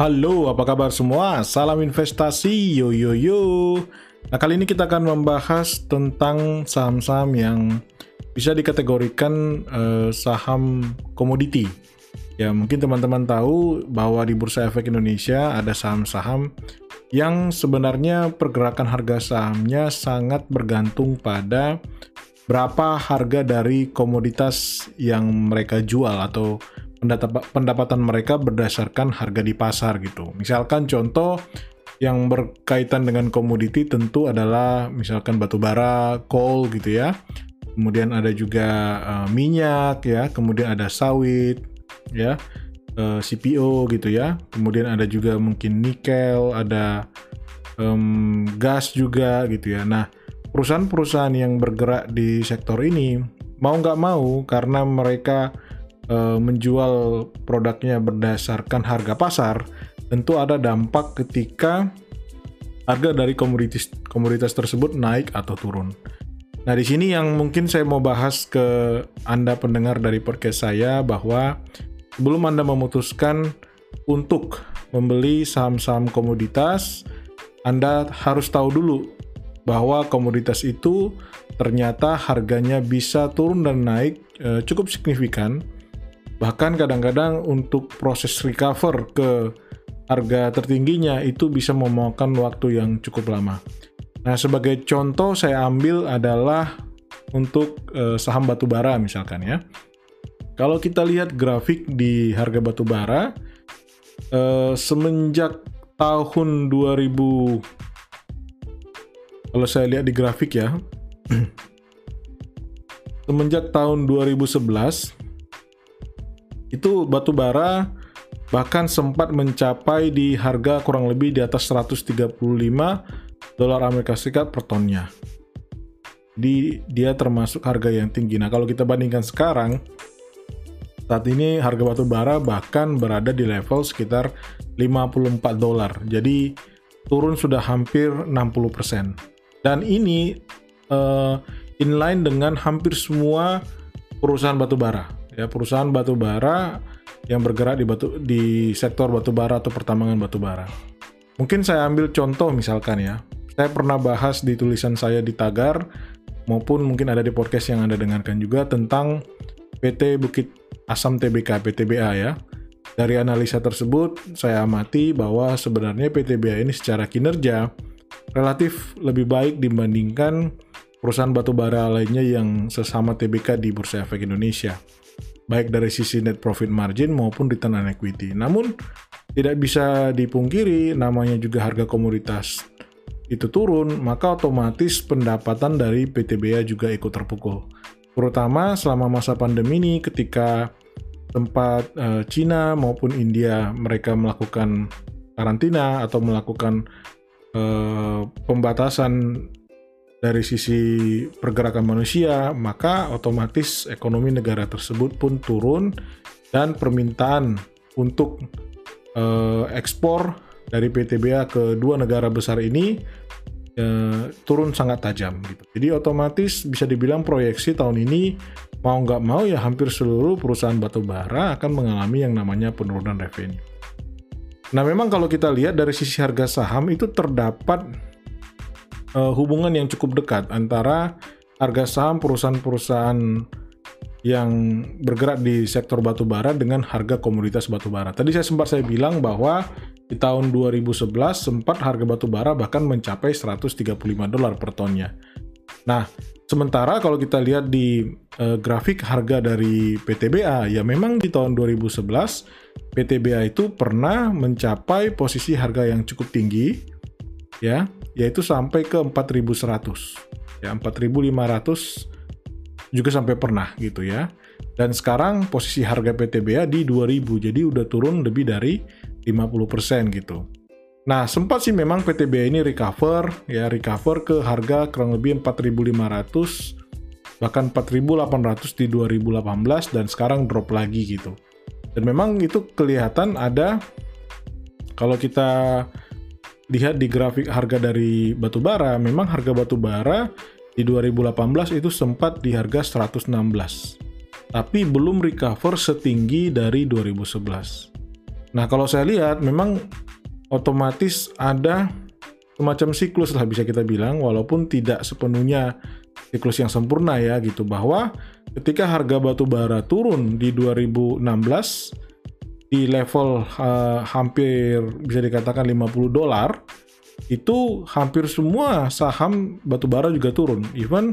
Halo, apa kabar semua? Salam investasi, yo yo yo. Nah, kali ini kita akan membahas tentang saham-saham yang bisa dikategorikan eh, saham komoditi. Ya, mungkin teman-teman tahu bahwa di Bursa Efek Indonesia ada saham-saham yang sebenarnya pergerakan harga sahamnya sangat bergantung pada berapa harga dari komoditas yang mereka jual atau pendapatan mereka berdasarkan harga di pasar gitu. Misalkan contoh yang berkaitan dengan komoditi tentu adalah misalkan batu bara, coal gitu ya. Kemudian ada juga uh, minyak ya, kemudian ada sawit ya, uh, eh, CPO gitu ya. Kemudian ada juga mungkin nikel, ada um, gas juga gitu ya. Nah, perusahaan-perusahaan yang bergerak di sektor ini mau nggak mau karena mereka uh, menjual produknya berdasarkan harga pasar, tentu ada dampak ketika harga dari komoditas komoditas tersebut naik atau turun. Nah, di sini yang mungkin saya mau bahas ke Anda pendengar dari podcast saya bahwa sebelum Anda memutuskan untuk membeli saham-saham komoditas, Anda harus tahu dulu bahwa komoditas itu ternyata harganya bisa turun dan naik e, cukup signifikan Bahkan kadang-kadang untuk proses recover ke harga tertingginya itu bisa memakan waktu yang cukup lama. Nah, sebagai contoh saya ambil adalah untuk eh, saham batubara misalkan ya. Kalau kita lihat grafik di harga batubara eh, semenjak tahun 2000 kalau saya lihat di grafik ya semenjak tahun 2011 itu batu bara bahkan sempat mencapai di harga kurang lebih di atas 135 dolar Amerika Serikat per tonnya. Jadi dia termasuk harga yang tinggi. Nah kalau kita bandingkan sekarang, saat ini harga batu bara bahkan berada di level sekitar 54 dolar. Jadi turun sudah hampir 60%. Dan ini uh, inline dengan hampir semua perusahaan batu bara ya perusahaan batu bara yang bergerak di batu di sektor batu bara atau pertambangan batu bara. Mungkin saya ambil contoh misalkan ya. Saya pernah bahas di tulisan saya di Tagar maupun mungkin ada di podcast yang Anda dengarkan juga tentang PT Bukit Asam TBK PTBA ya. Dari analisa tersebut saya amati bahwa sebenarnya PTBA ini secara kinerja relatif lebih baik dibandingkan perusahaan batu bara lainnya yang sesama TBK di Bursa Efek Indonesia baik dari sisi net profit margin maupun return on equity. Namun tidak bisa dipungkiri namanya juga harga komoditas itu turun, maka otomatis pendapatan dari PTBA juga ikut terpukul. Terutama selama masa pandemi ini ketika tempat uh, Cina maupun India mereka melakukan karantina atau melakukan uh, pembatasan dari sisi pergerakan manusia, maka otomatis ekonomi negara tersebut pun turun dan permintaan untuk uh, ekspor dari PTBA ke dua negara besar ini uh, turun sangat tajam gitu. Jadi otomatis bisa dibilang proyeksi tahun ini mau nggak mau ya hampir seluruh perusahaan batu bara akan mengalami yang namanya penurunan revenue. Nah memang kalau kita lihat dari sisi harga saham itu terdapat uh, hubungan yang cukup dekat antara harga saham perusahaan-perusahaan yang bergerak di sektor batu bara dengan harga komoditas batu bara. Tadi saya sempat saya bilang bahwa di tahun 2011 sempat harga batu bara bahkan mencapai 135 dolar per tonnya. Nah, sementara kalau kita lihat di uh, grafik harga dari PTBA, ya memang di tahun 2011 PTBA itu pernah mencapai posisi harga yang cukup tinggi ya yaitu sampai ke 4100 ya 4500 juga sampai pernah gitu ya. Dan sekarang posisi harga PTBA di 2000 jadi udah turun lebih dari 50% gitu. Nah sempat sih memang PTBA ini recover ya recover ke harga kurang lebih 4500 bahkan 4800 di 2018 dan sekarang drop lagi gitu. Dan memang itu kelihatan ada kalau kita lihat di grafik harga dari batu bara, memang harga batu bara di 2018 itu sempat di harga 116. Tapi belum recover setinggi dari 2011. Nah, kalau saya lihat memang otomatis ada semacam siklus lah bisa kita bilang walaupun tidak sepenuhnya siklus yang sempurna ya gitu bahwa ketika harga batu bara turun di 2016 di level uh, hampir bisa dikatakan 50 dolar itu hampir semua saham batu bara juga turun even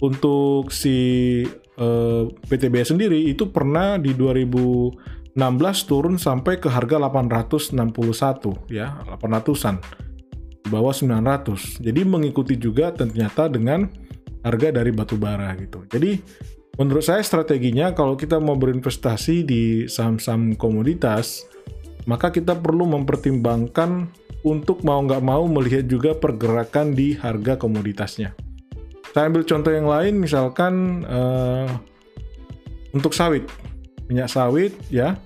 untuk si uh, PTB sendiri itu pernah di 2016 turun sampai ke harga 861 ya 800-an di bawah 900. Jadi mengikuti juga ternyata dengan harga dari batu bara gitu. Jadi menurut saya strateginya kalau kita mau berinvestasi di saham-saham komoditas, maka kita perlu mempertimbangkan untuk mau nggak mau melihat juga pergerakan di harga komoditasnya. Saya ambil contoh yang lain, misalkan uh, untuk sawit, minyak sawit ya,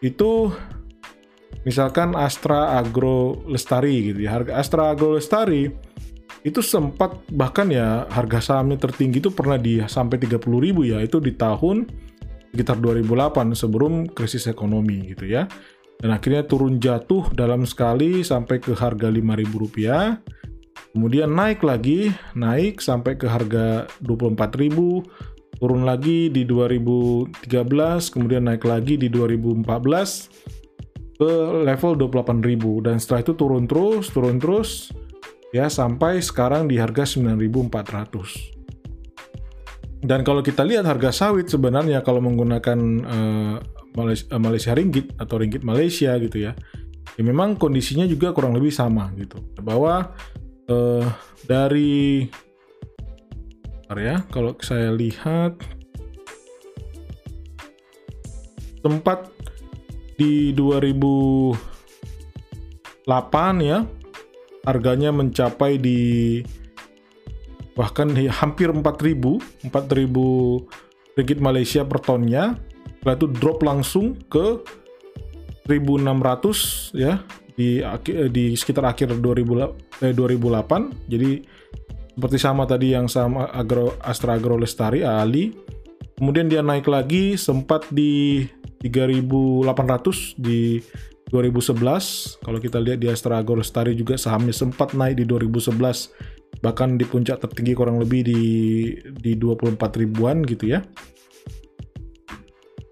itu misalkan Astra Agro Lestari gitu ya harga Astra Agro Lestari itu sempat bahkan ya harga sahamnya tertinggi itu pernah di sampai 30 ribu ya itu di tahun sekitar 2008 sebelum krisis ekonomi gitu ya. Dan akhirnya turun jatuh dalam sekali sampai ke harga 5 ribu rupiah. Kemudian naik lagi naik sampai ke harga 24 ribu turun lagi di 2013 kemudian naik lagi di 2014 ke level 28.000 dan setelah itu turun terus, turun terus ya sampai sekarang di harga 9.400. Dan kalau kita lihat harga sawit sebenarnya kalau menggunakan uh, Malaysia, ringgit atau ringgit Malaysia gitu ya, ya memang kondisinya juga kurang lebih sama gitu. Bahwa uh, dari ya kalau saya lihat tempat di 2008 ya harganya mencapai di bahkan hampir 4000 4000 ringgit Malaysia per tonnya. Setelah itu drop langsung ke 1600 ya di di sekitar akhir 2000, eh, 2008 jadi seperti sama tadi yang sama Agro Astra Agro Lestari Ali. Kemudian dia naik lagi sempat di 3.800 di 2011. Kalau kita lihat di Astra Agro Lestari juga sahamnya sempat naik di 2011 bahkan di puncak tertinggi kurang lebih di di 24 ribuan gitu ya.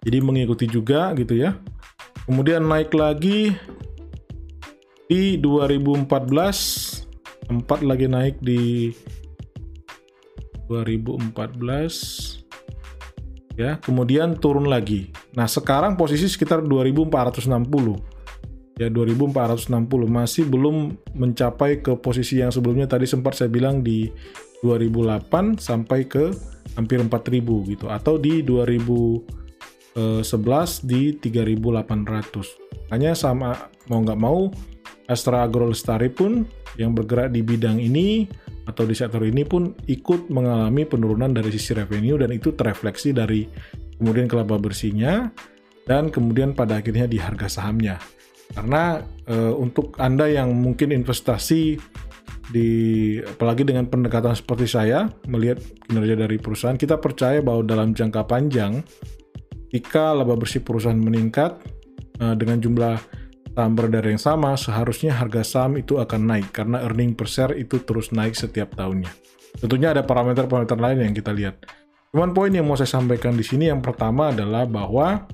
Jadi mengikuti juga gitu ya. Kemudian naik lagi di 2014 empat lagi naik di 2014 ya kemudian turun lagi nah sekarang posisi sekitar 2460 ya 2460 masih belum mencapai ke posisi yang sebelumnya. Tadi sempat saya bilang di 2008 sampai ke hampir 4000 gitu. Atau di 2011 di 3800 hanya sama mau nggak mau Astra Agro Lestari pun yang bergerak di bidang ini atau di sektor ini pun ikut mengalami penurunan dari sisi revenue dan itu terefleksi dari kemudian kelaba bersihnya dan kemudian pada akhirnya di harga sahamnya. Karena e, untuk Anda yang mungkin investasi di apalagi dengan pendekatan seperti saya melihat kinerja dari perusahaan, kita percaya bahwa dalam jangka panjang jika laba bersih perusahaan meningkat e, dengan jumlah saham beredar yang sama, seharusnya harga saham itu akan naik karena earning per share itu terus naik setiap tahunnya. Tentunya ada parameter-parameter lain yang kita lihat. Cuman poin yang mau saya sampaikan di sini yang pertama adalah bahwa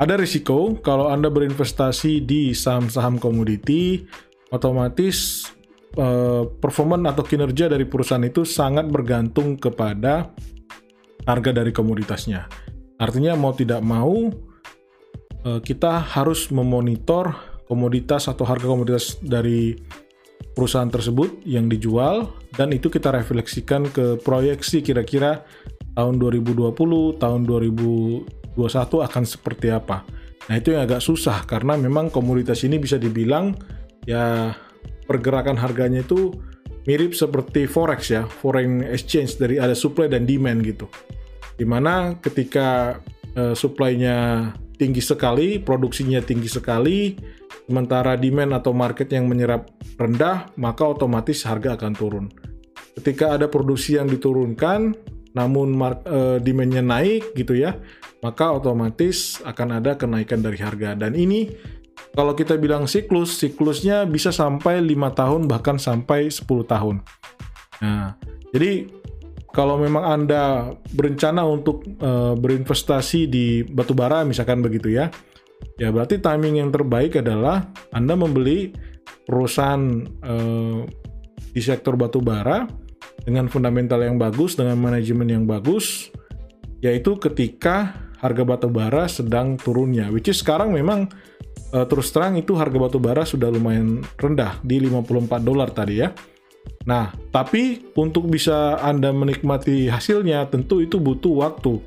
ada risiko kalau Anda berinvestasi di saham-saham komoditi, otomatis eh, performan atau kinerja dari perusahaan itu sangat bergantung kepada harga dari komoditasnya. Artinya mau tidak mau Eh, kita harus memonitor komoditas atau harga komoditas dari perusahaan tersebut yang dijual dan itu kita refleksikan ke proyeksi kira-kira tahun 2020, tahun 2021 akan seperti apa. Nah, itu yang agak susah karena memang komoditas ini bisa dibilang ya pergerakan harganya itu mirip seperti forex ya, foreign exchange dari ada supply dan demand gitu. Di mana ketika uh, supply-nya tinggi sekali, produksinya tinggi sekali, sementara demand atau market yang menyerap rendah, maka otomatis harga akan turun. Ketika ada produksi yang diturunkan, namun uh, demandnya naik gitu ya, maka otomatis akan ada kenaikan dari harga. Dan ini kalau kita bilang siklus, siklusnya bisa sampai lima tahun bahkan sampai 10 tahun. Nah, jadi kalau memang Anda berencana untuk uh, berinvestasi di batubara misalkan begitu ya, ya berarti timing yang terbaik adalah Anda membeli perusahaan uh, di sektor batubara dengan fundamental yang bagus, dengan manajemen yang bagus, yaitu ketika harga batubara sedang turunnya. Which is sekarang memang uh, terus terang itu harga batubara sudah lumayan rendah di 54 dolar tadi ya. Nah, tapi untuk bisa Anda menikmati hasilnya tentu itu butuh waktu.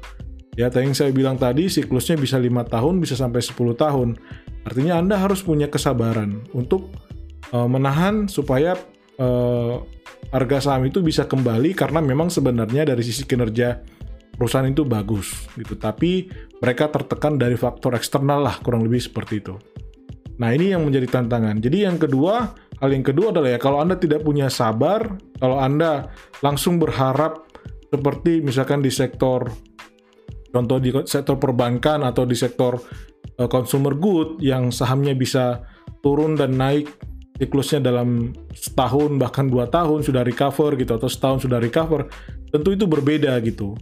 Ya, tadi yang saya bilang tadi siklusnya bisa lima tahun, bisa sampai 10 tahun. Artinya Anda harus punya kesabaran untuk uh, menahan supaya uh, harga saham itu bisa kembali karena memang sebenarnya dari sisi kinerja perusahaan itu bagus gitu. Tapi mereka tertekan dari faktor eksternal lah kurang lebih seperti itu. Nah, ini yang menjadi tantangan. Jadi yang kedua, hal yang kedua adalah ya kalau Anda tidak punya sabar, kalau Anda langsung berharap seperti misalkan di sektor contoh di sektor perbankan atau di sektor uh, consumer good yang sahamnya bisa turun dan naik siklusnya dalam setahun bahkan dua tahun sudah recover gitu atau setahun sudah recover tentu itu berbeda gitu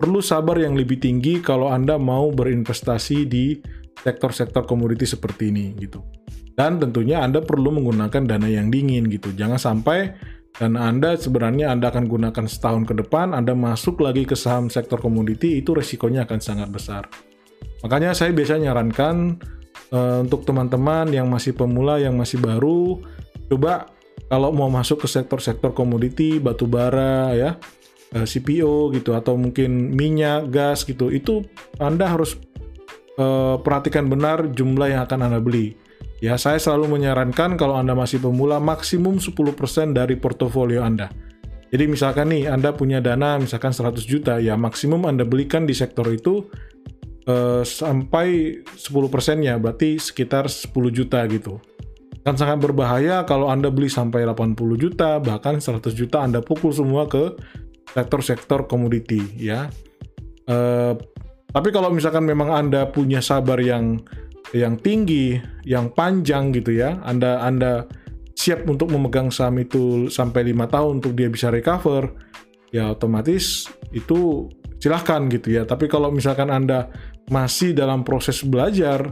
perlu sabar yang lebih tinggi kalau Anda mau berinvestasi di sektor-sektor komoditi seperti ini gitu. Dan tentunya Anda perlu menggunakan dana yang dingin gitu. Jangan sampai dan Anda sebenarnya Anda akan gunakan setahun ke depan, Anda masuk lagi ke saham sektor komoditi, itu resikonya akan sangat besar. Makanya saya biasanya nyarankan uh, untuk teman-teman yang masih pemula, yang masih baru, coba kalau mau masuk ke sektor-sektor komoditi, batu bara ya, uh, eh, CPO gitu atau mungkin minyak, gas gitu. Itu Anda harus uh, perhatikan benar jumlah yang akan Anda beli. Ya, saya selalu menyarankan kalau Anda masih pemula maksimum 10% dari portofolio Anda. Jadi misalkan nih Anda punya dana misalkan 100 juta, ya maksimum Anda belikan di sektor itu uh, sampai 10%-nya, berarti sekitar 10 juta gitu. Kan sangat berbahaya kalau Anda beli sampai 80 juta, bahkan 100 juta Anda pukul semua ke sektor-sektor komoditi ya. Uh, tapi kalau misalkan memang Anda punya sabar yang yang tinggi, yang panjang gitu ya, Anda Anda siap untuk memegang saham itu sampai lima tahun untuk dia bisa recover, ya otomatis itu silahkan gitu ya. Tapi kalau misalkan Anda masih dalam proses belajar,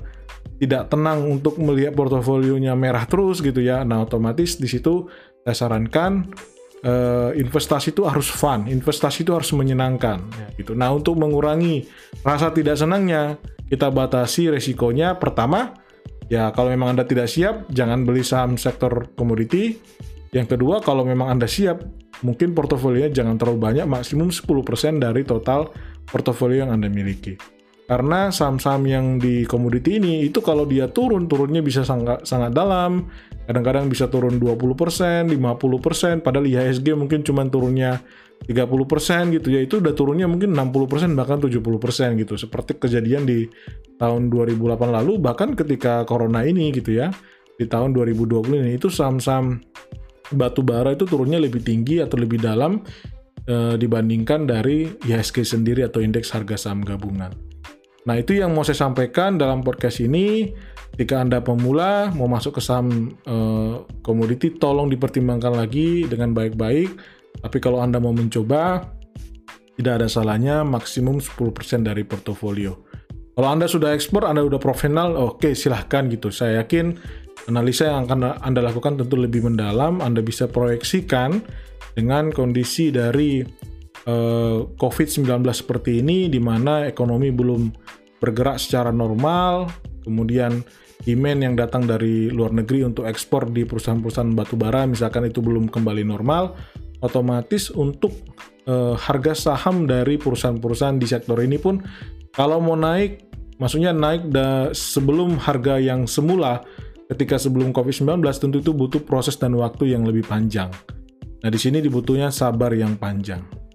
tidak tenang untuk melihat portofolionya merah terus gitu ya, nah otomatis di situ saya sarankan uh, investasi itu harus fun, investasi itu harus menyenangkan, ya, gitu. Nah untuk mengurangi rasa tidak senangnya, kita batasi resikonya. Pertama, ya kalau memang anda tidak siap, jangan beli saham sektor komoditi. Yang kedua, kalau memang anda siap, mungkin portofolionya jangan terlalu banyak, maksimum 10% dari total portofolio yang anda miliki. Karena saham-saham yang di komoditi ini itu kalau dia turun, turunnya bisa sangat sangat dalam. Kadang-kadang bisa turun 20%, 50%, padahal IHSG mungkin cuma turunnya 30% gitu ya. Itu udah turunnya mungkin 60% bahkan 70% gitu. Seperti kejadian di tahun 2008 lalu bahkan ketika corona ini gitu ya. Di tahun 2020 ini itu saham-saham batu bara itu turunnya lebih tinggi atau lebih dalam e, dibandingkan dari IHSG sendiri atau indeks harga saham gabungan. Nah, itu yang mau saya sampaikan dalam podcast ini. Jika Anda pemula mau masuk ke saham uh, komoditi, tolong dipertimbangkan lagi dengan baik-baik. Tapi kalau Anda mau mencoba, tidak ada salahnya maksimum 10% dari portofolio. Kalau Anda sudah ekspor, Anda sudah profesional, oke okay, silahkan gitu. Saya yakin analisa yang akan Anda lakukan tentu lebih mendalam. Anda bisa proyeksikan dengan kondisi dari eh, COVID-19 seperti ini, di mana ekonomi belum bergerak secara normal, kemudian demand yang datang dari luar negeri untuk ekspor di perusahaan-perusahaan batubara misalkan itu belum kembali normal, otomatis untuk uh, harga saham dari perusahaan-perusahaan di sektor ini pun kalau mau naik, maksudnya naik da sebelum harga yang semula ketika sebelum COVID-19 tentu itu butuh proses dan waktu yang lebih panjang. Nah, di sini dibutuhnya sabar yang panjang.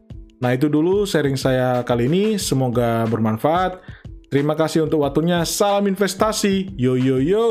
Nah, itu dulu sharing saya kali ini. Semoga bermanfaat. Terima kasih untuk waktunya. Salam investasi. Yo yo yo.